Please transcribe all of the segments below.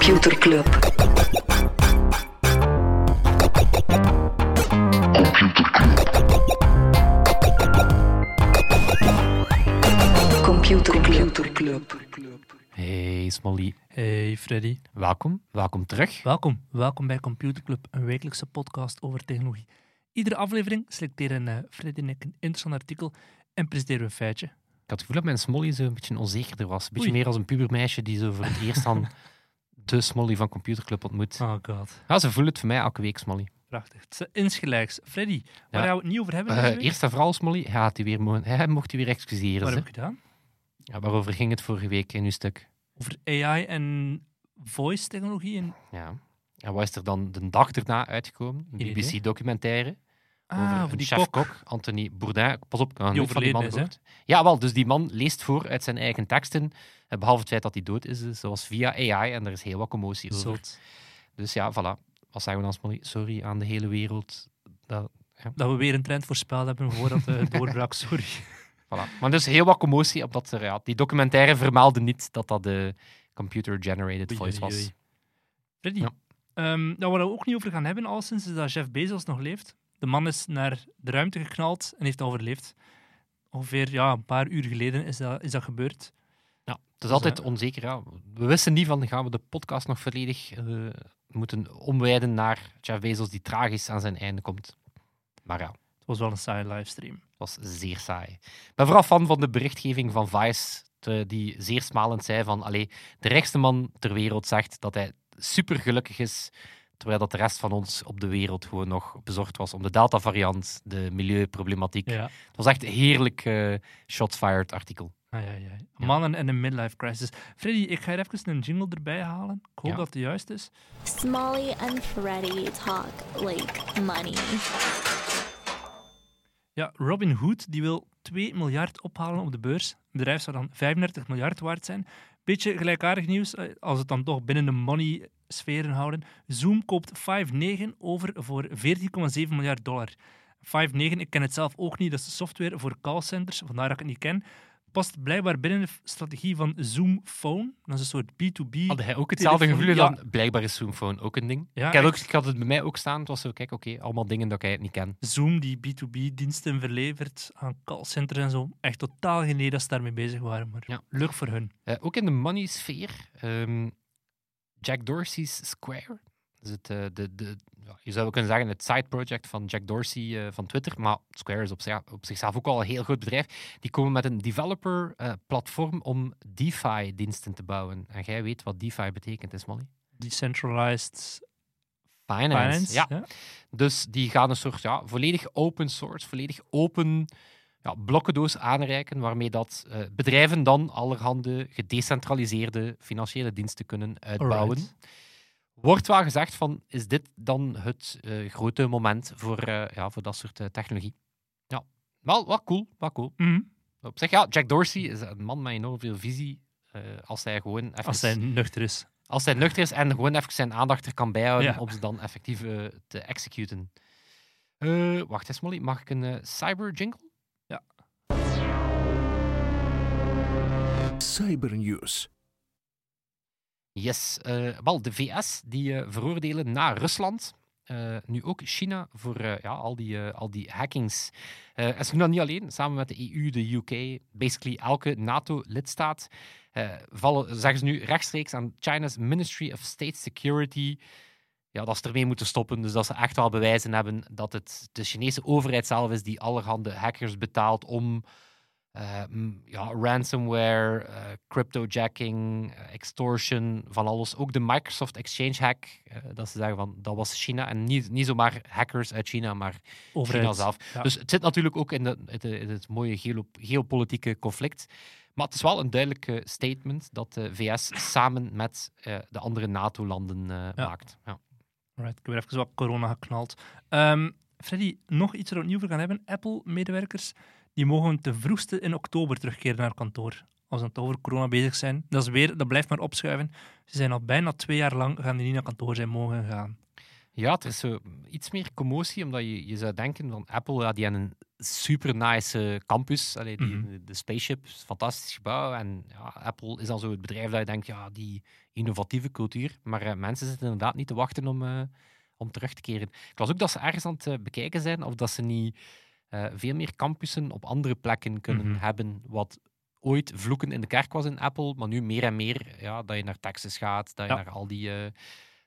Computer Club. Computer Club. Hey Smolly, Hey Freddy, welkom. Welkom terug. welkom. Welkom bij Computer Club, een wekelijkse podcast over technologie. Iedere aflevering selecteren eh, Freddy en ik een interessant artikel en presenteren we een feitje. Ik had het gevoel dat mijn Smolly zo een beetje onzekerder was. Een beetje Oei. meer als een pubermeisje die zo voor het eerst dan de Smolly van Computerclub ontmoet. Oh god, Ja, ze voelen het voor mij elke week, Smolly. prachtig. Insgelijks. Freddy, waar Ja. gaan we het niet over hebben? Eh, eerst en vooral, Smolly, hij, had u weer mo- hij mocht u weer excuseren. Wat heb ik gedaan? Ja, waarover ging het vorige week in uw stuk? Over AI en voice technologie. En... Ja. En wat is er dan de dag erna uitgekomen? Een Geen idee. BBC-documentaire Ah, over een die chef-kok, kok. Anthony Bourdain. Pas op, ik kan nooit van die man is. Ja, wel, dus die man leest voor uit zijn eigen teksten, behalve het feit dat hij dood is, dus dat was via AI en er is heel wat commotie over. Zot. Dus ja, voilà. Wat zeggen we dan? Sorry aan de hele wereld. Dat, Dat we weer een trend voorspeld hebben voordat het doorbrak, sorry. voilà. Maar dus heel wat commotie, omdat er, ja, die documentaire vermeldde niet dat dat de computer-generated voice was. oei. Freddy, Ja. ehm, nou, waar we ook niet over gaan hebben, al sinds is dat Jeff Bezos nog leeft. De man is naar de ruimte geknald en heeft dat overleefd. Ongeveer ja, een paar uur geleden is dat, is dat gebeurd. Ja, het is altijd eh, onzeker. Ja. We wisten niet van, gaan we de podcast nog volledig eh, moeten omwijden naar Jeff Bezos die tragisch aan zijn einde komt. Maar ja, Het was wel een saaie livestream. Het was zeer saai. Ik ben vooral fan van de berichtgeving van Vice, te- die zeer smalend zei van allee, de rijkste man ter wereld zegt dat hij super gelukkig is, terwijl dat de rest van ons op de wereld gewoon nog bezorgd was om de Delta-variant, de milieuproblematiek. Ja. Het was echt een heerlijk eh, shots fired artikel. Ai, ai. Ja. Mannen en een midlife crisis. Freddy, ik ga er even een jingle erbij halen. Ik hoop Ja. dat het juist is. Smalley and Freddy talk like money. Ja, Robin Hood die wil 2 miljard ophalen op de beurs. Het bedrijf zou dan 35 miljard waard zijn. Beetje gelijkaardig nieuws, eh, als het dan toch binnen de money-sferen houden. Zoom koopt 5.9 over voor 14,7 miljard dollar. 5.9, ik ken het zelf ook niet, dat is de software voor callcenters, vandaar dat ik het niet ken. Past blijkbaar binnen de strategie van Zoom Phone. Dat is een soort B2B. Had hij ook hetzelfde gevoel ja. dan? Blijkbaar is Zoomphone ook een ding. Ja, ik, had ook, ik had het bij mij ook staan. Het was zo, kijk, oké, allemaal dingen dat ik het niet ken. Zoom die B2B-diensten verlevert aan callcenters en zo. Echt totaal geen idee dat ze daarmee bezig waren, maar Ja. leuk voor hun. Eh, ook in de money-sfeer. ehm, Jack Dorsey's Square. Dus het, eh, de, de, je zou kunnen zeggen het side project van Jack Dorsey eh, van Twitter. Maar Square is op, zich, op zichzelf ook al een heel groot bedrijf. Die komen met een developer-platform om DeFi-diensten te bouwen. En jij weet wat DeFi betekent, is Molly? Decentralized Finance. finance. Ja. ja. Dus die gaan een soort ja, volledig open source, volledig open ja, blokkendoos aanreiken, waarmee dat eh, bedrijven dan allerhande gedecentraliseerde financiële diensten kunnen uitbouwen. Alright. Wordt wel gezegd van, is dit dan het eh, grote moment voor, eh, ja, voor dat soort eh, technologie? Ja, wel, wel cool, wel cool. Mhm. Op zich, ja, Jack Dorsey is een man met enorm veel visie. eh, als hij gewoon even, Als hij nuchter is. als hij nuchter is en gewoon even zijn aandacht er kan bijhouden Ja. om ze dan effectief te executen. Eh, wacht eens, Molly. Mag ik een cyber jingle? Cybernews. Yes. eh, wel, de VS die eh, veroordelen na Rusland. eh, nu ook China voor ja, al, die, al die hackings. En ze doen dat niet alleen, samen met de EU, de UK, basically elke NATO-lidstaat. vallen, zeggen ze nu rechtstreeks aan China's Ministry of State Security. Ja, dat ze ermee moeten stoppen. Dus dat ze echt wel bewijzen hebben dat het de Chinese overheid zelf is die allerhande hackers betaalt om ja, ransomware, eh, cryptojacking, eh, extortion, van alles. Ook de Microsoft Exchange hack, eh, dat ze zeggen van dat was China en niet, niet zomaar hackers uit China, maar Overheid. China zelf. Ja. Dus het zit natuurlijk ook in, de, in, het mooie geo- geopolitieke conflict. Maar het is wel een duidelijk eh, statement dat de VS samen met eh, de andere NATO-landen eh, maakt. Ja. Alright, ik heb er even wat corona geknald. Ehm, Freddy, nog iets er opnieuw voor gaan hebben. Apple-medewerkers die mogen ten vroegste in oktober terugkeren naar kantoor. Als ze toch over corona bezig zijn. Dat, is weer, dat blijft maar opschuiven. Ze zijn al bijna twee jaar lang gaan die niet naar kantoor zijn mogen gaan. Ja, er is zo iets meer commotie, omdat je, je zou denken van Apple, ja, die hebben een super nice campus. Allee, die, Mhm. de, de spaceship, is een fantastisch gebouw. En ja, Apple is dan zo het bedrijf dat je denkt, ja, die innovatieve cultuur. Maar eh, mensen zitten inderdaad niet te wachten om, eh, om terug te keren. Ik las ook dat ze ergens aan het eh, bekijken zijn of dat ze niet eh, veel meer campussen op andere plekken kunnen Mhm. hebben. Wat ooit vloeken in de kerk was in Apple, maar nu meer en meer ja, dat je naar Texas gaat, dat je Ja. naar al die, eh,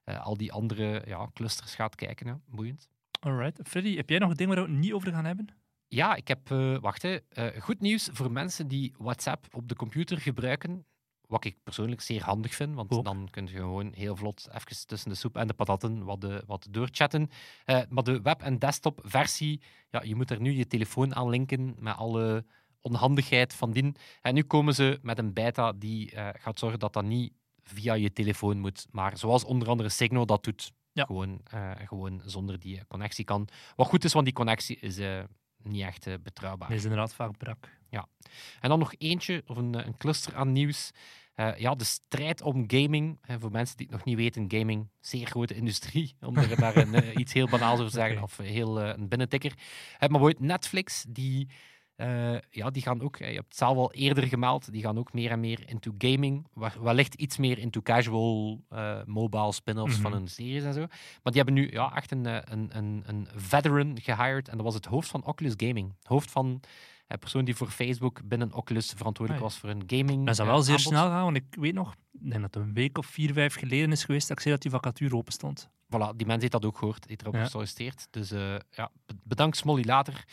eh, al die andere ja, clusters gaat kijken. Ja. Boeiend. Alright. Freddy, heb jij nog een ding waar we het niet over gaan hebben? Ja, ik heb, eh, wacht, hè, goed nieuws voor mensen die WhatsApp op de computer gebruiken. Wat ik persoonlijk zeer handig vind, want Ook. dan kun je gewoon heel vlot even tussen de soep en de patatten wat, de, wat doorchatten. Eh, maar de web- en desktop-versie, ja, je moet er nu je telefoon aan linken met alle onhandigheid van dien. En nu komen ze met een beta die eh, gaat zorgen dat dat niet via je telefoon moet, maar zoals onder andere Signal dat doet, Ja. gewoon, eh, gewoon zonder die connectie kan. Wat goed is, want die connectie is niet echt eh, betrouwbaar. Dat is inderdaad vaak brak. En dan nog eentje, of een, eh, een cluster aan nieuws. Eh, ja, de strijd om gaming. En voor mensen die het nog niet weten, gaming, zeer grote industrie. Om er daar een, iets heel banaals over te zeggen, of heel een binnentikker. Maar ooit Netflix, die, eh, ja, die gaan ook, eh, je hebt het zelf al eerder gemeld, die gaan ook meer en meer into gaming. Wellicht iets meer into casual eh, mobile spin-offs van Mhm. hun series en zo. Maar die hebben nu ja, echt een, een, een, een veteran gehired. En dat was het hoofd van Oculus Gaming. Hoofd van een persoon die voor Facebook binnen Oculus verantwoordelijk Ah, was voor een gaming. Dat zou eh, wel zeer aanbod. snel gaan, want ik weet nog, ik denk dat het een week of vier, vijf geleden is geweest dat ik zei dat die vacature open stond. Voilà, die mens heeft dat ook gehoord, heeft erop Ja. gesolliciteerd. Dus eh, ja, be- bedankt Smolly later.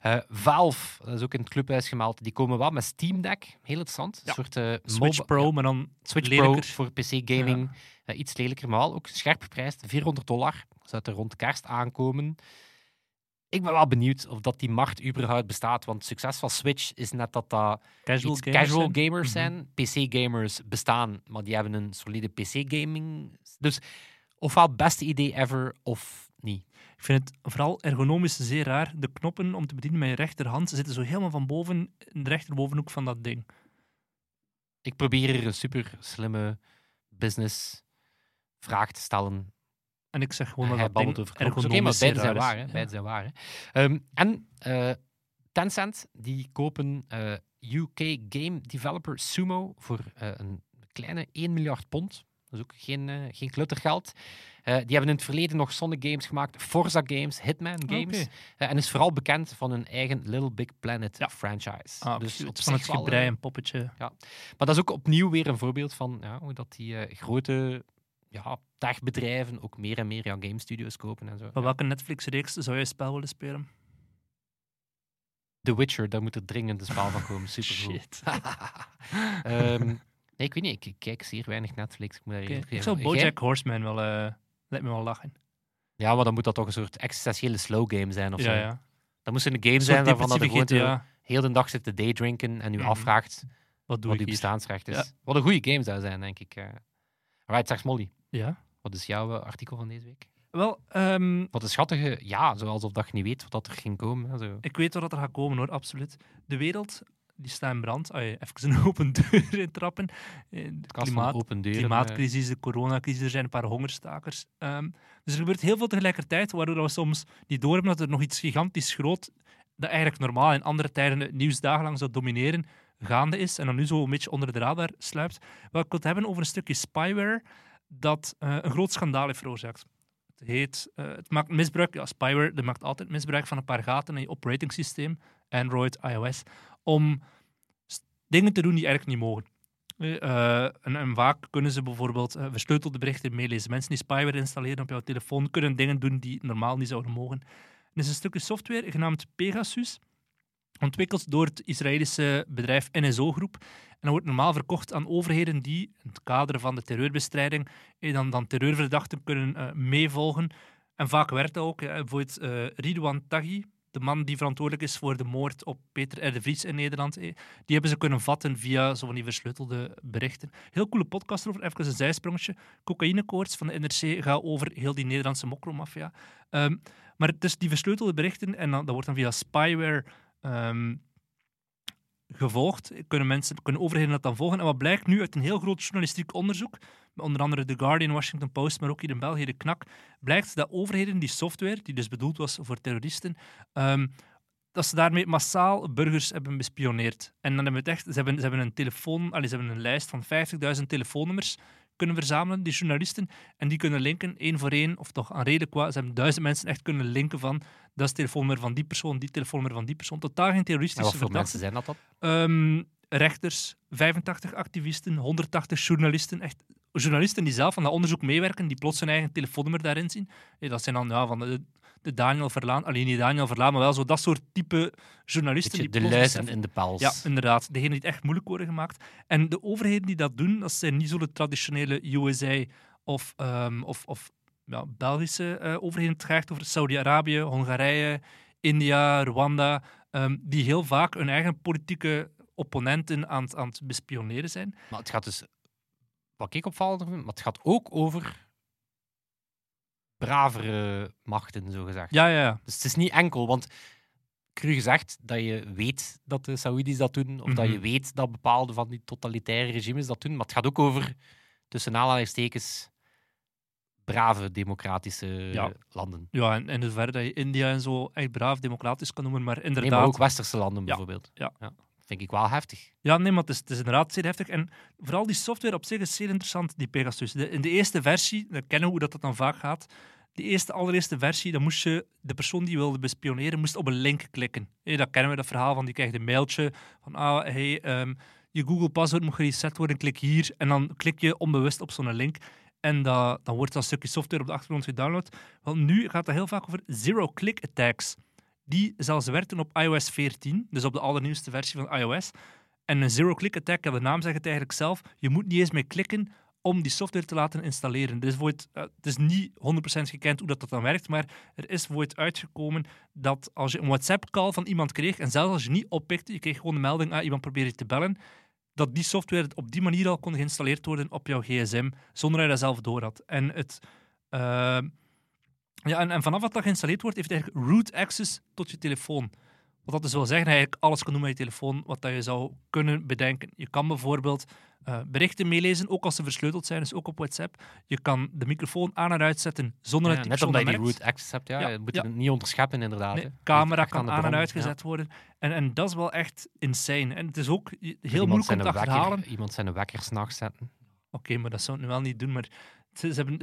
Eh, Valve, dat is ook in het clubhuis gemeld, die komen wel met Steam Deck. Heel interessant. Een soort eh, Switch Pro, maar dan Switch lelijker. Pro voor PC gaming. Eh, iets lelijker, maar wel ook scherp geprijsd. 400 dollar. Zou er rond kerst aankomen. Ik ben wel benieuwd of dat die markt überhaupt bestaat. Want het succes van Switch is net dat dat casual iets gamers casual zijn. gamers Mhm. zijn. PC-gamers bestaan, maar die hebben een solide PC-gaming. Dus ofwel het beste idee ever, of niet. Ik vind het vooral ergonomisch zeer raar. De knoppen om te bedienen met je rechterhand zitten zo helemaal van boven in de rechterbovenhoek van dat ding. Ik probeer hier een super slimme business vraag te stellen. En ik zeg gewoon dat dat ding babbelt over ergonomisch beide zijn waar. Hè? Ja. Beide zijn waar hè? Ehm, en eh, Tencent, die kopen eh, UK game developer Sumo voor eh, een kleine 1 miljard pond. Dat is ook geen, geen kluttergeld. Die hebben in het verleden nog Sonic Games gemaakt, Forza Games, Hitman Games. Oké. Eh, en is vooral bekend van hun eigen Little Big Planet Ja. franchise. Ah, dus op van het gebrei en poppetje. maar dat is ook opnieuw weer een voorbeeld van ja, hoe dat die grote ja, techbedrijven ook meer en meer ja, game studios kopen en zo. Van welke Netflix-reeks zou jij het spel willen spelen? The Witcher, daar moet er dringend een spel van komen. Super Shit. Ehm, nee, ik weet niet, ik, ik kijk zeer weinig Netflix. Ik, moet daar eerlijk Ik zou? Bojack Horseman wel... eh lijkt me wel lachen. Ja, maar dan moet dat toch een soort existentiële slow game zijn of ja, zo. ja. Dan moest het een game Een zijn waarvan dat je gewoon heel de dag zit te daydrinken en u Mhm. afvraagt Wat doe wat ik uw hier? bestaansrecht is. Wat een goede game zou zijn, denk ik. eh. Alright, zeg Molly. Ja. Wat is jouw eh, artikel van deze week? Wel, ehm, Wat een schattige, ja, zoals of dat je niet weet wat dat er ging komen. Zo. ik weet wat er gaat komen hoor, absoluut. De wereld die staat in brand. Allee, even een open deur intrappen. Eh, De klimaat, open deuren. eh. klimaatcrisis, de coronacrisis, er zijn een paar hongerstakers. Ehm, dus er gebeurt heel veel tegelijkertijd, waardoor we soms niet door hebben dat er nog iets gigantisch groot, dat eigenlijk normaal in andere tijden het nieuws dagenlang zou domineren, gaande is en dan nu zo een beetje onder de radar sluipt. Wat ik wil het hebben over een stukje spyware dat eh, een groot schandaal heeft veroorzaakt. Het heet, eh, het maakt misbruik, ja, spyware, dat maakt altijd misbruik van een paar gaten in je operating systeem, Android, iOS, om dingen te doen die eigenlijk niet mogen. Eh, en, vaak kunnen ze bijvoorbeeld versleutelde berichten meelezen. Mensen die spyware installeren op jouw telefoon kunnen dingen doen die normaal niet zouden mogen. Er is een stukje software genaamd Pegasus, ontwikkeld door het Israëlische bedrijf NSO Groep. En dat wordt normaal verkocht aan overheden die in het kader van de terreurbestrijding eh, dan, dan terreurverdachten kunnen eh, meevolgen. En vaak werkt dat ook. Ja. Bijvoorbeeld eh Ridwan Taghi, de man die verantwoordelijk is voor de moord op Peter R. de Vries in Nederland, die hebben ze kunnen vatten via zo van die versleutelde berichten. Heel coole podcast erover, even een zijsprongetje. Cocaïnekoorts van de NRC gaat over heel die Nederlandse mokromafia. Ehm, maar het is die versleutelde berichten en dan, dat wordt dan via spyware ehm, gevolgd. Kunnen, mensen, kunnen overheden dat dan volgen? En wat blijkt nu uit een heel groot journalistiek onderzoek, onder andere The Guardian, Washington Post, maar ook hier in België de KNAK, blijkt dat overheden die software, die dus bedoeld was voor terroristen, ehm, dat ze daarmee massaal burgers hebben bespioneerd. En dan hebben we het echt, ze hebben, ze hebben een telefoon, allee, ze hebben een lijst van 50.000 telefoonnummers kunnen verzamelen, die journalisten, en die kunnen linken één voor één, of toch aan reden qua, ze hebben duizend mensen echt kunnen linken van dat is telefoonnummer van die persoon, die telefoonnummer van die persoon. Totaal geen En terroristische wat voor verdachten. mensen zijn dat dan? Ehm, rechters, 85 activisten, 180 journalisten. Echt journalisten die zelf aan dat onderzoek meewerken, die plots hun eigen telefoonnummer daarin zien. Dat zijn dan ja, van de, de Daniel Verlaan, alleen niet Daniel Verlaan, maar wel zo dat soort type journalisten. Beetje die de luizen in de pels. ja, inderdaad. Degenen die het echt moeilijk worden gemaakt. En de overheden die dat doen, dat zijn niet zo de traditionele USA of, ehm, of, of ja, Belgische eh, overheden. Het gaat over Saudi-Arabië, Hongarije, India, Rwanda, ehm, die heel vaak hun eigen politieke opponenten aan, het- aan het bespioneren zijn. Maar het gaat dus, wat ik opvallend vind, maar het gaat ook over bravere machten, zo gezegd. Ja, ja, ja. Dus het is niet enkel, want cru gezegd dat je weet dat de Saoedi's dat doen, of dat je Mhm. weet dat bepaalde van die totalitaire regimes dat doen, maar het gaat ook over, tussen aanhalingstekens, brave democratische Ja. landen. Ja, en in zoverre dat je India en zo echt braaf democratisch kan noemen, maar inderdaad... Nee, maar ook westerse landen Ja, bijvoorbeeld. ja. Vind ik wel heftig. Ja, nee, maar het is, het is inderdaad zeer heftig. En vooral die software op zich is zeer interessant, die Pegasus. In de eerste versie, dan kennen we hoe dat, dat dan vaak gaat. De eerste, allereerste versie, dan moest je de persoon die wilde bespioneren, moest op een link klikken. Hé, dat kennen we, dat verhaal van die krijgt een mailtje van ah, hey, ehm, je Google-paswoord moet gereset worden, klik hier. En dan klik je onbewust op zo'n link. En dat, dan wordt dat stukje software op de achtergrond gedownload. Wel, nu gaat het heel vaak over zero-click attacks. Die zelfs werkten op iOS 14, dus op de allernieuwste versie van iOS. En een zero-click attack, ja, de naam zegt het eigenlijk zelf, je moet niet eens meer klikken om die software te laten installeren. Dus het, eh, het is niet 100% gekend hoe dat, dat dan werkt, maar er is voor uitgekomen dat als je een WhatsApp-call van iemand kreeg, en zelfs als je niet oppikte, je kreeg gewoon de melding, ah, iemand probeert je te bellen, dat die software op die manier al kon geïnstalleerd worden op jouw gsm, zonder dat je dat zelf door had. En het... eh, ja, en, en vanaf dat dat geïnstalleerd wordt, heeft eigenlijk root access tot je telefoon. Wat dat dus wil zeggen, dat eigenlijk alles kan doen met je telefoon wat dat je zou kunnen bedenken. Je kan bijvoorbeeld eh, berichten meelezen, ook als ze versleuteld zijn, dus ook op WhatsApp. Je kan de microfoon aan en uitzetten zonder Ja, dat die net omdat je dat die root access hebt, ja, Ja, je moet ja. het niet onderscheppen inderdaad. Nee, camera kan aan en ja. uitgezet worden. En, en dat is wel echt insane. En het is ook heel Iemand moeilijk om zijn te wekker- achterhalen. Iemand zijn wekker s'nachts zetten. Oké, maar dat zou het nu wel niet doen. Maar ze, ze hebben,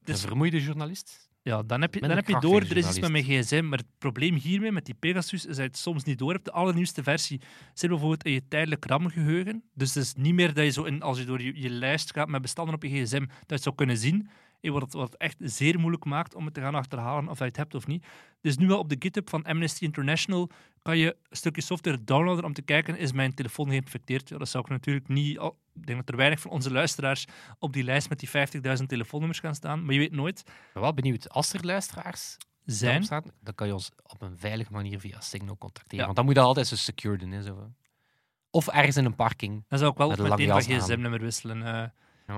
het is- Een vermoeide journalist. Ja, dan heb je, dan heb je door, er is iets met mijn gsm. Maar het probleem hiermee, met die Pegasus, is dat je het soms niet door hebt. De allernieuwste versie zit bijvoorbeeld in je tijdelijk RAM-geheugen. Dus het is niet meer dat je zo, in, als je door je, je lijst gaat met bestanden op je gsm, dat je het zou kunnen zien. Wat het, wat het echt zeer moeilijk maakt om het te gaan achterhalen of je het hebt of niet. Dus nu wel op de GitHub van Amnesty International kan je een stukje software downloaden om te kijken, is mijn telefoon geïnfecteerd? Ja, dat zou ik natuurlijk niet... Ik denk dat er weinig van onze luisteraars op die lijst met die 50.000 telefoonnummers gaan staan. Maar je weet nooit. Ik ben wel benieuwd, als er luisteraars Zijn. staan, dan kan je ons op een veilige manier via Signal contacteren. Ja. Want dan moet dat altijd zo secure doen. Hè, zo. Of ergens in een parking. Dan zou ik wel Met een meteen van gsm-nummer wisselen. eh.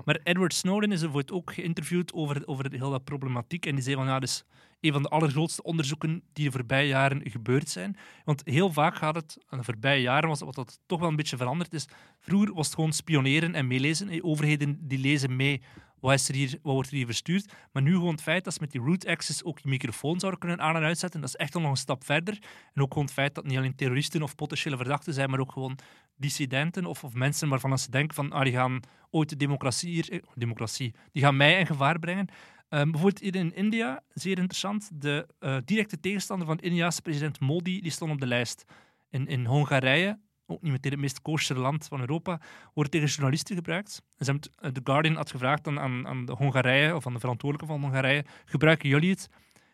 Maar Edward Snowden is er ook geïnterviewd over, over heel dat problematiek. En die zei van, ja, dat is een van de allergrootste onderzoeken die de voorbije jaren gebeurd zijn. Want heel vaak gaat het, en de voorbije jaren was wat dat toch wel een beetje veranderd is. Vroeger was het gewoon spioneren en meelezen. Overheden die lezen mee wat, er wordt er hier verstuurd. Maar nu gewoon het feit dat ze met die root access ook je microfoon zouden kunnen aan- en uitzetten, dat is echt al nog een stap verder. En ook gewoon het feit dat niet alleen terroristen of potentiële verdachten zijn, maar ook gewoon dissidenten of, of mensen waarvan ze denken van ah, die gaan ooit de democratie hier, eh, democratie, die gaan mij in gevaar brengen. Ehm, bijvoorbeeld hier in India, zeer interessant, de eh, directe tegenstander van India's president Modi, die stond op de lijst. In, in Hongarije, ook niet meteen het meest koosje land van Europa, wordt tegen journalisten gebruikt. En ze hebben The Guardian had gevraagd aan, aan, aan de Hongarije, of aan de verantwoordelijke van Hongarije, gebruiken jullie het?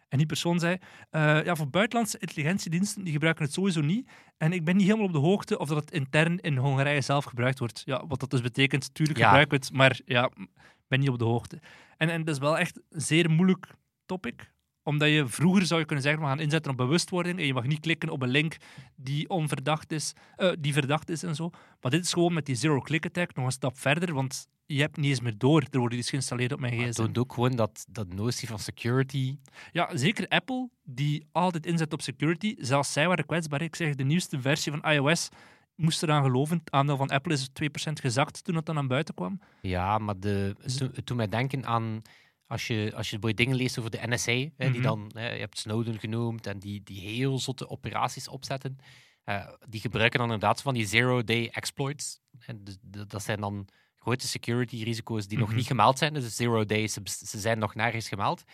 En die persoon zei, eh, ja, voor buitenlandse intelligentiediensten, die gebruiken het sowieso niet. En ik ben niet helemaal op de hoogte of dat het intern in Hongarije zelf gebruikt wordt. Ja, wat dat dus betekent, tuurlijk Ja. gebruiken we het, maar ja, ik ben niet op de hoogte. En, en dat is wel echt een zeer moeilijk topic omdat je vroeger zou je kunnen zeggen, we gaan inzetten op bewustwording en je mag niet klikken op een link die onverdacht is, eh, die verdacht is en zo. Maar dit is gewoon met die zero-click attack nog een stap verder, want je hebt niet eens meer door. Er wordt iets geïnstalleerd op mijn Maar het gsm. toont ook gewoon dat, dat notie van security. Ja, zeker Apple, die altijd inzet op security. Zelfs zij waren kwetsbaar. Ik zeg, de nieuwste versie van iOS moest eraan geloven. Het aandeel van Apple is 2% gezakt toen het dan aan buiten kwam. Ja, maar de, het doet mij denken aan Als je, als je dingen leest over de NSA, hè, die Mhm. dan, hè, je hebt Snowden genoemd, en die, die heel zotte operaties opzetten, eh, die gebruiken dan inderdaad van die zero-day exploits. En dus dat zijn dan grote security risico's die nog Mhm. niet gemeld zijn. Dus zero day, ze, ze zijn nog nergens gemeld.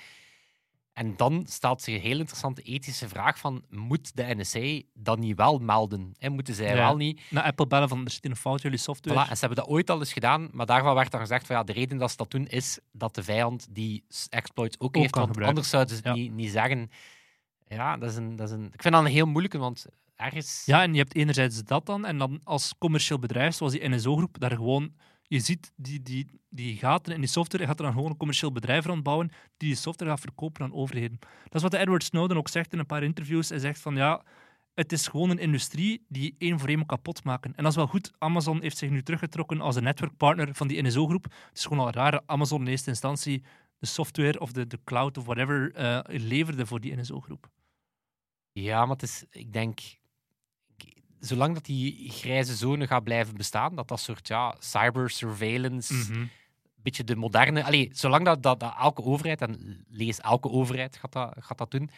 En dan stelt zich een heel interessante ethische vraag van, moet de NSA dat niet wel melden? En moeten zij Ja. wel niet Naar Apple bellen van er zit een fout jullie software. Voilà, en ze hebben dat ooit al eens gedaan, maar daarvan werd dan gezegd van ja, de reden dat ze dat doen is dat de vijand die exploits ook, Ook heeft, want gebruiken. anders zouden ze het Ja. niet, niet zeggen. Ja, dat is, een, dat is een... Ik vind dat een heel moeilijke, want ergens... Ja, en je hebt enerzijds dat dan, en dan als commercieel bedrijf, zoals die NSO-groep, daar gewoon, je ziet die, die, die gaten in die software, je gaat er dan gewoon een commercieel bedrijf rond bouwen die die software gaat verkopen aan overheden. Dat is wat Edward Snowden ook zegt in een paar interviews. Hij zegt van ja, het is gewoon een industrie die één voor één kapot maken. En dat is wel goed. Amazon heeft zich nu teruggetrokken als een netwerkpartner van die NSO-groep. Het is gewoon al raar Amazon in eerste instantie de software of de, de cloud of whatever eh, leverde voor die NSO-groep. Ja, maar het is, ik denk, zolang dat die grijze zone gaat blijven bestaan, dat dat soort ja, cyber-surveillance, een beetje de moderne... Allee, zolang dat, dat, dat elke overheid, en lees elke overheid gaat dat, gaat dat doen,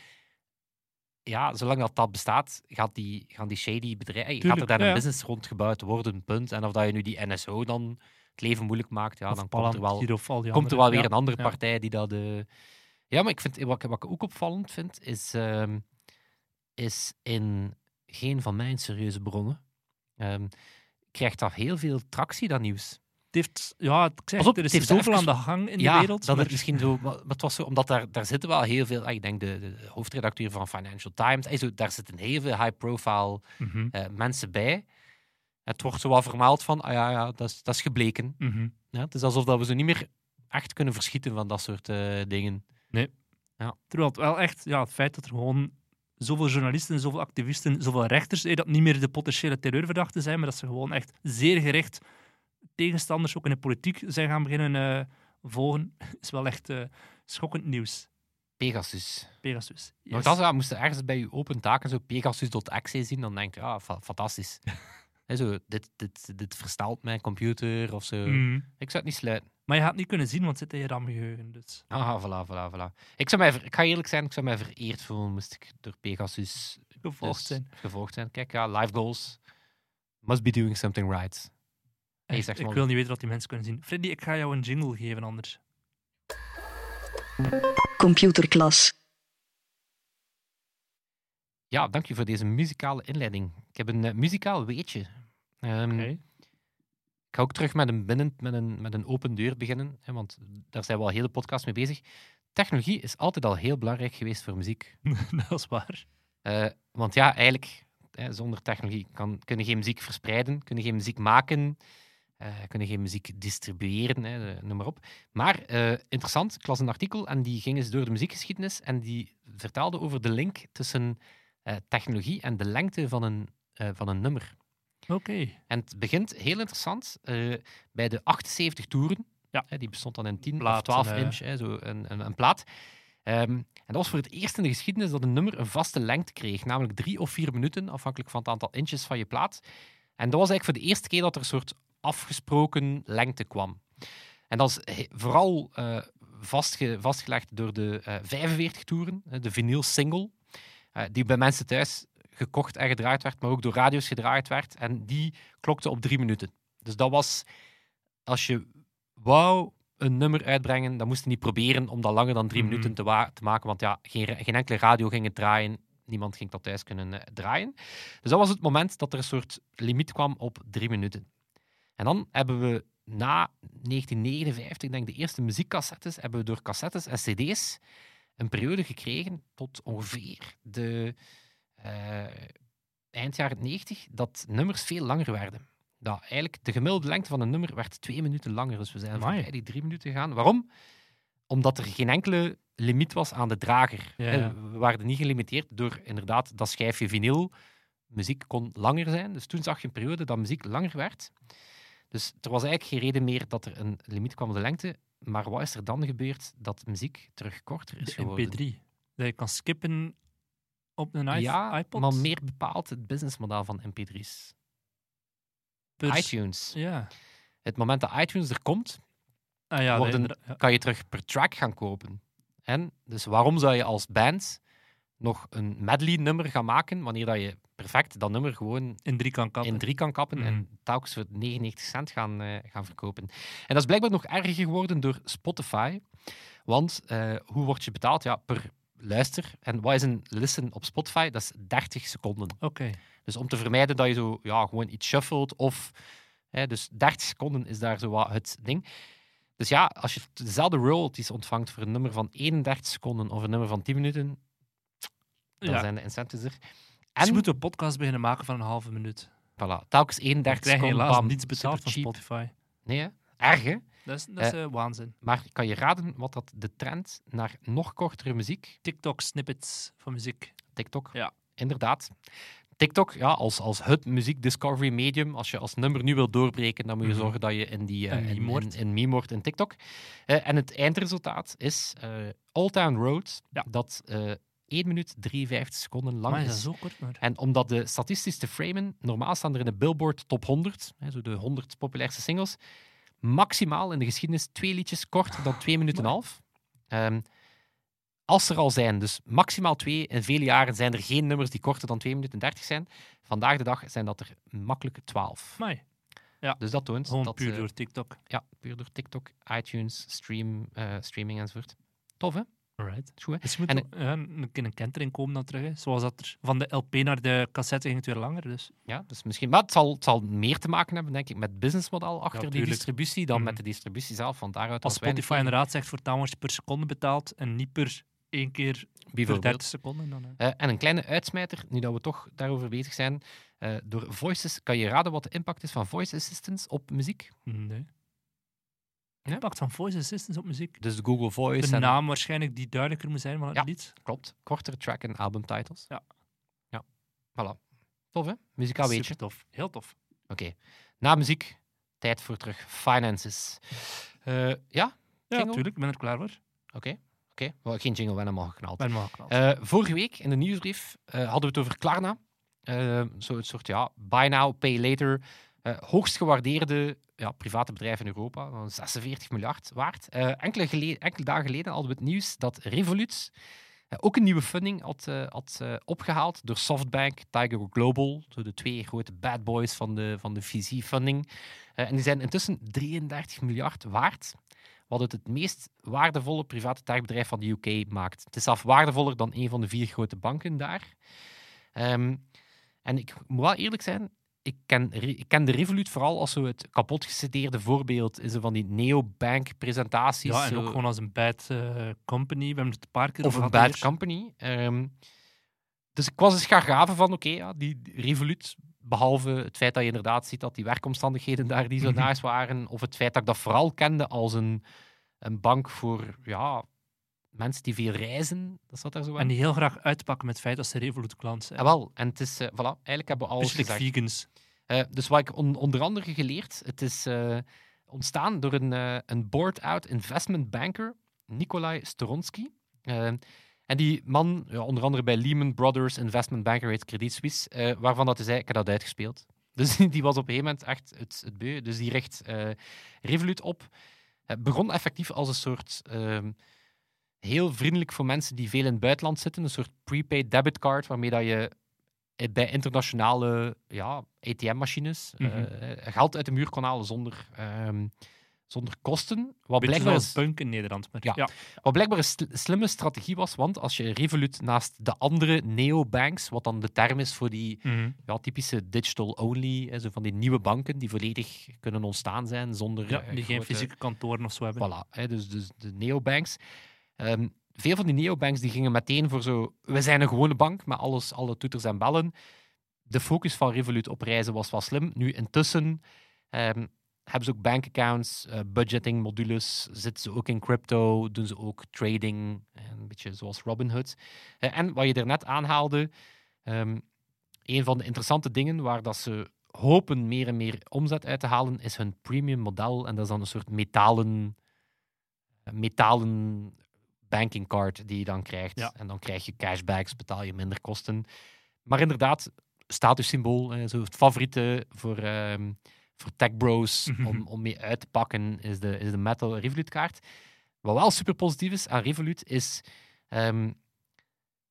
ja, zolang dat dat bestaat, gaat die, gaan die shady bedrijven... gaat er daar ja, een business rond gebouwd worden, punt. En of dat je nu die NSO dan het leven moeilijk maakt, ja, Of dan komt er wel, komt er wel weer Ja, een andere partij die dat... eh, Ja, maar ik vind, wat, ik- wat ik ook opvallend vind, is, ehm, is in geen van mijn serieuze bronnen ehm, krijgt dat heel veel tractie, dat nieuws. Het heeft, ja, ik zeg, op, er is het zoveel aan de gang in ja, de wereld. dat maar- misschien zo, maar het was zo, omdat daar, daar zitten wel heel veel, ah, ik denk de, de hoofdredacteur van Financial Times, eh, zo, daar zitten heel veel high-profile Mhm, eh, mensen bij. Het wordt zo wel vermeld van, ah ja, ja dat, is, dat is gebleken. mhm. Ja, het is alsof dat we zo niet meer echt kunnen verschieten van dat soort eh, dingen. Terwijl het wel echt, ja, het feit dat er gewoon zoveel journalisten, zoveel activisten, zoveel rechters, eh, dat niet meer de potentiële terreurverdachten zijn, maar dat ze gewoon echt zeer gericht tegenstanders ook in de politiek zijn gaan beginnen eh, volgen, is wel echt eh, schokkend nieuws. Pegasus. Pegasus. Yes. Ja, moest je ergens bij je open taken zo pegasus.exe zien, dan denk je, ja, fa- fantastisch. Zo, dit, dit, dit verstelt mijn computer of zo. Mhm. Ik zou het niet sluiten. Maar je gaat het niet kunnen zien, want het zit in je RAM-geheugen. Dus. Ah, voilà, voilà, voilà. Ik, zou mij, ver- ik ga eerlijk zijn, ik zou mij vereerd voelen moest ik door Pegasus Gevolgd dus zijn. gevolgd zijn. Kijk, ja, life goals. Must be doing something right. Hey, ik maar. wil niet weten wat die mensen kunnen zien. Freddy, ik ga jou een jingle geven anders. Computerklas. Ja, dank je voor deze muzikale inleiding. Ik heb een eh, muzikaal weetje. Oké. Ik ga ook terug met een, binnen, met een, met een open deur beginnen, hè, want daar zijn we al heel de podcast mee bezig. Technologie is altijd al heel belangrijk geweest voor muziek. dat is waar. Eh, want ja, eigenlijk, hè, zonder technologie kan, kunnen geen muziek verspreiden, kunnen geen muziek maken, eh, kunnen geen muziek distribueren, hè, noem maar op. Maar interessant, ik las een artikel en die ging eens door de muziekgeschiedenis en die vertelde over de link tussen eh, technologie en de lengte van een, eh, van een nummer. Oké. En het begint heel interessant eh, bij de 78 toeren. Ja. Die bestond dan in 10 Plaat, of 12 een, eh, inch, hè, zo een, een, een plaat. Ehm, en dat was voor het eerst in de geschiedenis dat een nummer een vaste lengte kreeg, namelijk drie of vier minuten, afhankelijk van het aantal inches van je plaat. En dat was eigenlijk voor de eerste keer dat er een soort afgesproken lengte kwam. En dat is vooral vastge- vastgelegd door de eh 45 toeren, de vinyl single, die bij mensen thuis gekocht en gedraaid werd, maar ook door radio's gedraaid werd. En die klokte op drie minuten. Dus dat was, als je wou een nummer uitbrengen, dan moest je niet proberen om dat langer dan drie Mhm. minuten te, te maken, want ja, geen, geen enkele radio ging het draaien. Niemand ging dat thuis kunnen eh, draaien. Dus dat was het moment dat er een soort limiet kwam op drie minuten. En dan hebben we na 1959, denk ik, de eerste muziekcassettes, hebben we door cassettes en cd's een periode gekregen tot ongeveer de eh, eind jaren 90, dat nummers veel langer werden. Dat eigenlijk de gemiddelde lengte van een nummer werd twee minuten langer. Dus we zijn voorbij die drie minuten gegaan. Waarom? Omdat er geen enkele limiet was aan de drager. Ja, Hè, ja. We waren niet gelimiteerd door inderdaad dat schijfje vinyl. Muziek kon langer zijn. Dus toen zag je een periode dat muziek langer werd. Dus er was eigenlijk geen reden meer dat er een limiet kwam op de lengte. Maar wat is er dan gebeurd dat muziek terug korter is De geworden? MP3. Dat je kan skippen op een ja, iPod. maar meer bepaald het businessmodel van MP3's. per- iTunes. Ja. Het moment dat iTunes er komt, Ah, ja, worden- inderdaad, ja. kan je terug per track gaan kopen. En dus waarom zou je als band nog een medley-nummer gaan maken wanneer dat je perfect dat nummer gewoon In drie kan kappen. in drie kan kappen en telkens voor 99 cent gaan, eh, gaan verkopen. En dat is blijkbaar nog erger geworden door Spotify. Want eh, hoe word je betaald? Ja, per luister. En wat is een listen op Spotify? Dat is 30 seconden. Oké. Dus om te vermijden dat je zo ja, gewoon iets shuffelt of... Hè, dus 30 seconden is daar zo wat het ding. Dus ja, als je dezelfde royalties ontvangt voor een nummer van 31 seconden of een nummer van 10 minuten, dan Ja. zijn de incentives er. Dus je En, moet een podcast beginnen maken van een halve minuut. voilà, telkens Je 31 krijgt seconden, helaas bam, niets betaald van. Spotify. Nee, hè? erg hè? Dat is, dat is eh, waanzin. Maar kan je raden wat dat de trend naar nog kortere muziek, TikTok snippets van muziek. TikTok, Ja. inderdaad. TikTok, ja, als, als het muziek discovery medium, als je als nummer nu wil doorbreken, dan moet je Mhm. zorgen dat je in die eh, Een in, in, in wordt TikTok. Eh, en het eindresultaat is eh Old Town Road, Ja. dat eh 1 minuut 53 seconden lang Maar is zo kort? Maar... En om dat de statistisch te framen, normaal staan er in de Billboard Top 100, hè, zo de 100 populairste singles, maximaal in de geschiedenis twee liedjes korter dan twee minuten en een half. Ehm, als er al zijn, dus maximaal twee. In vele jaren zijn er geen nummers die korter dan 2 minuten en 30 zijn. Vandaag de dag zijn dat er makkelijk 12. Amai. Dus dat toont Gewoon dat... puur eh, door TikTok. Ja, puur door TikTok, iTunes, stream, eh, streaming enzovoort. Tof, hè? Alright. Is goed? Dus En- ja, een een kentering komen dan terug. Hè. Zoals dat er van de LP naar de cassette ging het weer langer. Dus. Ja, dus misschien, maar het zal, het zal meer te maken hebben, denk ik, met het businessmodel achter die distributie dan Mhm. met de distributie zelf. Van daaruit Als Spotify inderdaad zegt voor je per seconde betaald en niet per één keer per Bijvoorbeeld. 30 seconden. Dan, hè. Eh, en een kleine uitsmijter, nu dat we toch daarover bezig zijn. eh, door Voices, kan je raden wat de impact is van voice assistants op muziek? Nee. Ja? Impact van voice assistants op muziek. Dus de Google Voice. De en, naam waarschijnlijk die duidelijker moet zijn van het Ja. lied. Klopt. Kortere track en albumtitles. Ja. Ja. Voilà. Tof, hè? Muzikaal weet je. Super tof. Heel tof. Oké. Na muziek, tijd voor terug finances. Eh, ja? Ja, natuurlijk. Ik ben er klaar voor. Oké. Oké. Wel, Geen jingle, we hebben hem al geknald. Ben wel geknald. Eh, vorige week in de nieuwsbrief eh, hadden we het over Klarna. Zo'n soort ja, buy now, pay later. Eh, hoogst gewaardeerde ja, private bedrijf in Europa. van 46 miljard waard. Eh, enkele, enkele dagen geleden hadden we het nieuws dat Revolut eh, ook een nieuwe funding had, had eh, opgehaald door Softbank, Tiger Global. De twee grote bad boys van de, van de VC-funding. En die zijn intussen 33 miljard waard. Wat het het meest waardevolle private techbedrijf van de UK maakt. Het is zelfs waardevoller dan een van de vier grote banken daar. Ehm, en ik moet wel eerlijk zijn, ik ken, ik ken de Revolut vooral als zo het kapot geciteerde voorbeeld in zo van die neobank-presentaties. ja, en zo- ook gewoon als een bad eh, company. We hebben het een paar keer of een bad hier. company. Ehm, dus ik was eens gaan graven van, oké, ja, die Revolut, behalve het feit dat je inderdaad ziet dat die werkomstandigheden daar die zo naast waren, of het feit dat ik dat vooral kende als een, een bank voor ja, mensen die veel reizen, dat zat daar zo En die heel graag uitpakken met het feit dat ze Revolut klant zijn. Ja, wel, en het is, eh, voilà, eigenlijk hebben we alles gezegd. vegans. Eh, dus wat ik on- onder andere geleerd, het is eh, ontstaan door een, een board-out investment banker, Nikolai Storonsky. En die man, ja, onder andere bij Lehman Brothers Investment Banker heet Credit Suisse, waarvan dat hij zei, ik heb dat uitgespeeld. Dus die was op een gegeven moment echt het, het beu. Dus die richt Revolut op. Het begon effectief als een soort... heel vriendelijk voor mensen die veel in het buitenland zitten. Een soort prepaid debitcard waarmee dat je bij internationale ja, ATM-machines Mhm. eh, geld uit de muur kon halen zonder, ehm, zonder kosten. Wat Beetje blijkbaar, is, punk in Nederland. Maar, Ja. ja. wat blijkbaar een sl- slimme strategie was, want als je Revolut naast de andere neobanks, wat dan de term is voor die Mhm. ja, typische digital-only, zo van die nieuwe banken die volledig kunnen ontstaan zijn zonder Ja, eh, die geen grote- fysieke kantoren of zo hebben. Voilà, hè, dus, dus de neobanks. Ehm, veel van die neobanks die gingen meteen voor zo... We zijn een gewone bank, met alles, alle toeters en bellen. De focus van Revolut op reizen was wel slim. Nu, intussen ehm, hebben ze ook bankaccounts, eh, budgeting modules, zitten ze ook in crypto, doen ze ook trading, eh, een beetje zoals Robinhood. Eh, en wat je er net aanhaalde, ehm, een van de interessante dingen waar dat ze hopen meer en meer omzet uit te halen, is hun premium model. En dat is dan een soort metalen, metalen banking card die je dan krijgt. Ja. En dan krijg je cashbacks, betaal je minder kosten. Maar inderdaad, statussymbool, eh, zo het favoriete voor, ehm, voor tech bros Mhm. om, om mee uit te pakken, is de, is de Metal Revolut kaart. Wat wel super positief is aan Revolut, is ehm,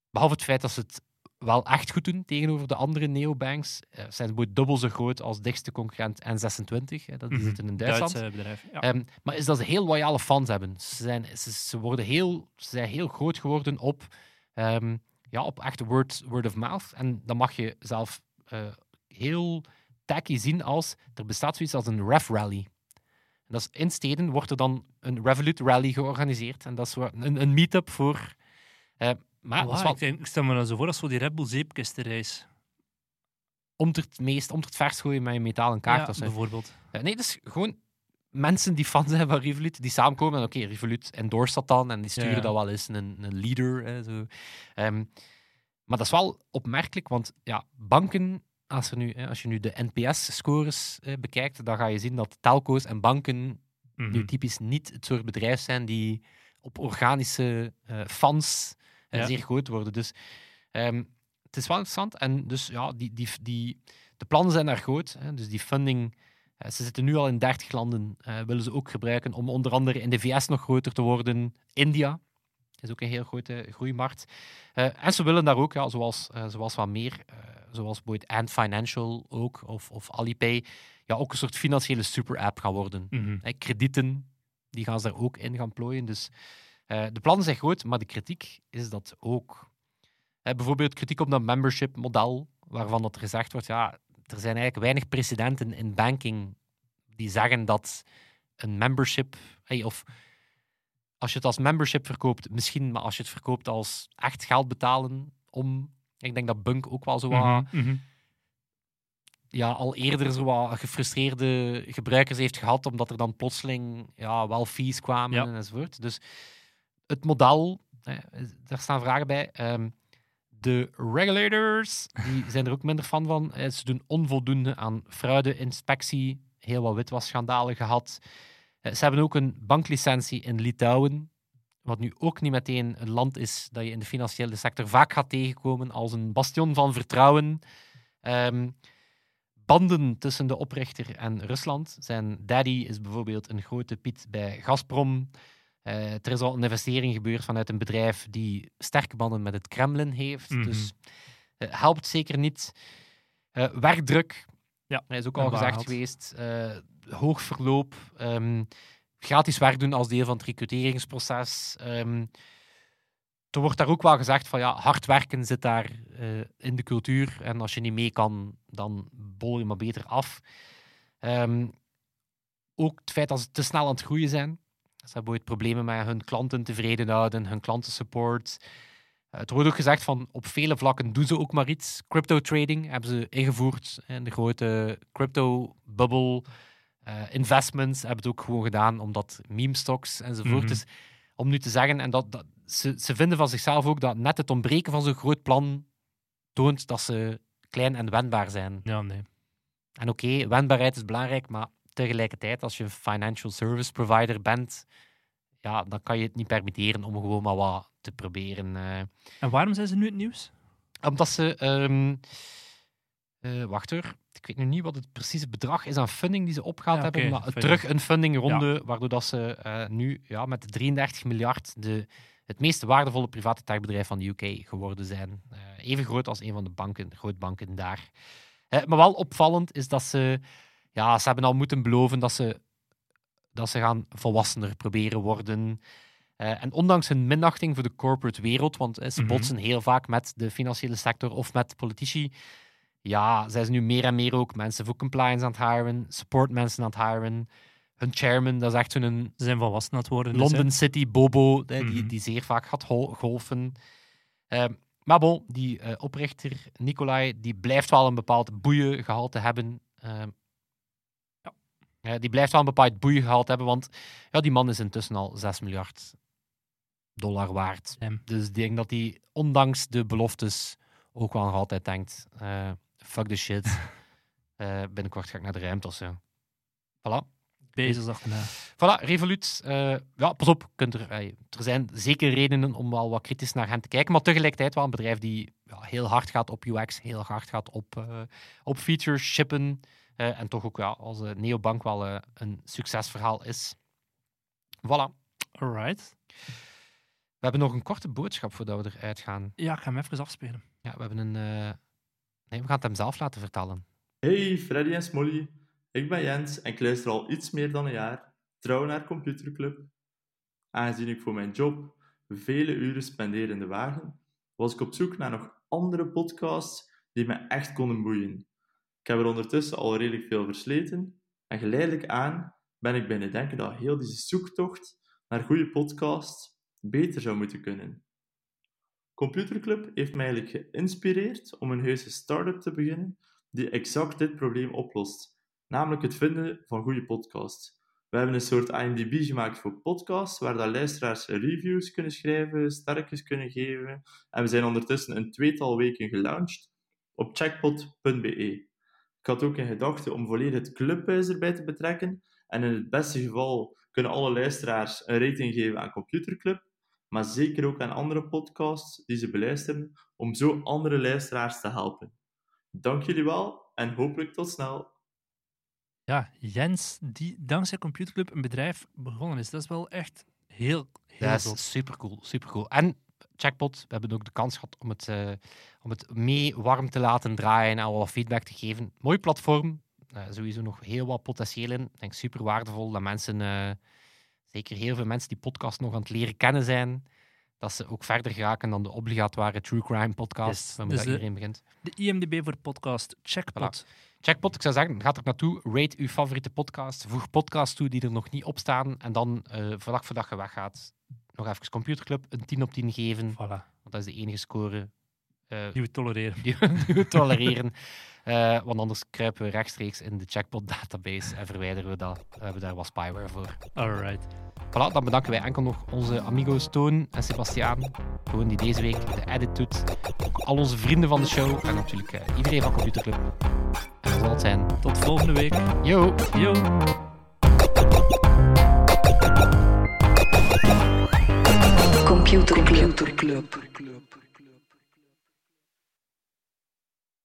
behalve het feit dat ze het wel echt goed doen tegenover de andere neobanks, eh, zijn ze bijvoorbeeld dubbel zo groot als dichtste concurrent N26. Hè, dat die Mhm. zitten in Duitsland. Duits bedrijf. Ja. Ehm, maar is dat ze heel loyale fans hebben. Ze zijn, ze, ze worden heel, ze zijn heel groot geworden op, ehm, ja, op echt word, word of mouth. En dan mag je zelf eh, heel tacky zien als er bestaat zoiets als een ref rally. En dat is in steden wordt er dan een Revolut rally georganiseerd. En dat is een, een meet-up voor. eh, maar wel ik, denk- ik stel me dan zo voor als zo die Red Bull zeepkistenreis. om het meest, om het vers gooien met een metalen kaart. Ja, bijvoorbeeld. Eh, nee, dus gewoon mensen die fan zijn van Revolut, die samenkomen en oké, Revolut endorst dat dan en die sturen Ja, dat wel eens een, een leader. Hè, zo. Ehm, maar dat is wel opmerkelijk, want ja, banken, als, er nu, hè, als je nu de NPS-scores eh, bekijkt, dan ga je zien dat telco's en banken Mhm. nu typisch niet het soort bedrijf zijn die op organische eh, fans Ja. zeer groot worden. Dus ehm, het is wel interessant. En dus ja, die, die, die, de plannen zijn daar groot. Hè, dus die funding, eh, ze zitten nu al in 30 landen, eh, willen ze ook gebruiken om onder andere in de VS nog groter te worden. India is ook een heel grote groeimarkt. Eh, en ze willen daar ook, ja, zoals, zoals wat meer, zoals bijvoorbeeld Ant Financial ook, of, of Alipay, ja, ook een soort financiële super-app gaan worden. Mhm. Hè, kredieten, die gaan ze daar ook in gaan plooien. Dus eh, de plannen zijn groot, maar de kritiek is dat ook. Hè, bijvoorbeeld kritiek op dat membership-model, waarvan dat er gezegd wordt, ja, er zijn eigenlijk weinig precedenten in banking die zeggen dat een membership, hey, of als je het als membership verkoopt, misschien, maar als je het verkoopt als echt geld betalen om... Ik denk dat Bunk ook wel zo wat Mhm, mhm. ja, al eerder zo wat gefrustreerde gebruikers heeft gehad, omdat er dan plotseling ja, wel fees kwamen Ja. enzovoort. Dus het model, daar staan vragen bij. Ehm, de regulators die zijn er ook minder fan van. Eh, Ze doen onvoldoende aan fraude, inspectie, heel wat witwasschandalen gehad. Eh, Ze hebben ook een banklicentie in Litouwen, wat nu ook niet meteen een land is dat je in de financiële sector vaak gaat tegenkomen als een bastion van vertrouwen. Ehm, banden tussen de oprichter en Rusland. Zijn daddy is bijvoorbeeld een grote Piet bij Gazprom. Eh, er is al een investering gebeurd vanuit een bedrijf die sterke banden met het Kremlin heeft. Mhm. Dus eh, helpt zeker niet. Eh, werkdruk. Ja, is ook al gezegd geweest. hoog verloop. ehm, gratis werk doen als deel van het recruteringsproces. Ehm, er wordt daar ook wel gezegd van ja, hard werken zit daar in de cultuur. En als je niet mee kan, dan bol je maar beter af. Ehm, ook het feit dat ze te snel aan het groeien zijn. Ze hebben ooit problemen met hun klanten tevreden houden, hun klantensupport. Eh, het wordt ook gezegd van op vele vlakken doen ze ook maar iets. Crypto trading hebben ze ingevoerd in de grote crypto bubble. Eh, investments hebben het ook gewoon gedaan omdat meme stocks enzovoort. Mhm. Dus om nu te zeggen, en dat, dat, ze, ze vinden van zichzelf ook dat net het ontbreken van zo'n groot plan toont dat ze klein en wendbaar zijn. Ja, nee. En oké, wendbaarheid is belangrijk, maar tegelijkertijd, als je een financial service provider bent, ja, dan kan je het niet permitteren om gewoon maar wat te proberen. eh. En waarom zijn ze nu het nieuws? omdat ze. ehm eh, wacht hoor. Ik weet nu niet wat het precieze bedrag is aan funding die ze opgehaald Ja, hebben. Maar funding. terug een fundingronde, waardoor dat ze eh, nu ja, met 33 miljard de, het meest waardevolle private techbedrijf van de UK geworden zijn. Even groot als een van de banken, grootbanken daar. Maar wel opvallend is dat ze. Ja, ze hebben al moeten beloven dat ze, dat ze gaan volwassener proberen worden. Eh, en ondanks hun minachting voor de corporate wereld, want eh, ze Mhm. botsen heel vaak met de financiële sector of met politici, ja, zijn ze nu meer en meer ook mensen voor compliance aan het hiren, support mensen aan het hiren. Hun chairman, dat is echt zo'n Ze zijn volwassen aan het worden. dus. London City Bobo, hè, die, Mhm. die zeer vaak gaat golfen. Eh, maar bon, die eh, oprichter, Nicolai, die blijft wel een bepaald boeiengehalte hebben. Eh, die blijft wel een bepaald boeiengehalte hebben, want ja, die man is intussen al 6 miljard dollar waard. Dus ik denk dat hij, ondanks de beloftes, ook wel nog altijd denkt: eh, fuck the shit. Eh, binnenkort ga ik naar de ruimte of zo. Voilà. Bezos achterna. Voilà, Revolut. ja, pas op. Kunt er, er zijn zeker redenen om wel wat kritisch naar hen te kijken, maar tegelijkertijd wel een bedrijf die ja, heel hard gaat op UX, heel hard gaat op, op features, shippen. Eh, en toch ook ja, als eh, neobank wel eh, een succesverhaal is. Voilà. Alright. We hebben nog een korte boodschap voordat we eruit gaan. Ja, ik ga hem even afspelen. Ja, we hebben een... eh, Nee, we gaan het hem zelf laten vertellen. Hey Freddy en Smolly, ik ben Jens en ik luister al iets meer dan een jaar trouw naar Computerclub. Aangezien ik voor mijn job vele uren spendeer in de wagen, was ik op zoek naar nog andere podcasts die me echt konden boeien. Ik heb er ondertussen al redelijk veel versleten en geleidelijk aan ben ik binnen denken dat heel deze zoektocht naar goede podcasts beter zou moeten kunnen. Computerclub heeft mij eigenlijk geïnspireerd om een heuse start-up te beginnen die exact dit probleem oplost, namelijk het vinden van goede podcasts. We hebben een soort IMDb gemaakt voor podcasts, waar dat luisteraars reviews kunnen schrijven, sterretjes kunnen geven. En we zijn ondertussen een tweetal weken gelaunched op checkpot.be. Ik had ook in gedachten om volledig het clubhuis erbij te betrekken. En in het beste geval kunnen alle luisteraars een rating geven aan Computerclub, maar zeker ook aan andere podcasts die ze beluisteren, om zo andere luisteraars te helpen. Dank jullie wel en hopelijk tot snel. Ja, Jens, die dankzij Computerclub een bedrijf begonnen is. Dat is wel echt heel, heel Dat is super cool, super cool. En Checkpot, we hebben ook de kans gehad om het, eh, om het mee warm te laten draaien en wat feedback te geven. Mooi platform, Eh, sowieso nog heel wat potentieel in. Ik denk super waardevol dat mensen, eh, zeker heel veel mensen die podcast nog aan het leren kennen zijn, dat ze ook verder geraken dan de obligatoire true crime podcast, Yes, waarmee dus iedereen begint. De IMDB voor podcast Checkpot. Checkpot, ik zou zeggen, ga er naartoe, rate uw favoriete podcast, voeg podcasts toe die er nog niet op staan en dan, eh dag voor dag je weggaat, nog even Computerclub een 10 op 10 geven, Voilà, want dat is de enige score eh, die we tolereren. die we, die we tolereren. Eh, want anders kruipen we rechtstreeks in de Checkpot-database en verwijderen we dat. We hebben daar wat spyware voor. Alright. Voilà, dan bedanken wij enkel nog onze amigo's Toon en Sebastiaan. Gewoon die deze week de edit doet. Ook al onze vrienden van de show en natuurlijk eh, iedereen van Computerclub. En dat zal het zijn. Tot volgende week. Yo! Yo. Computer Club.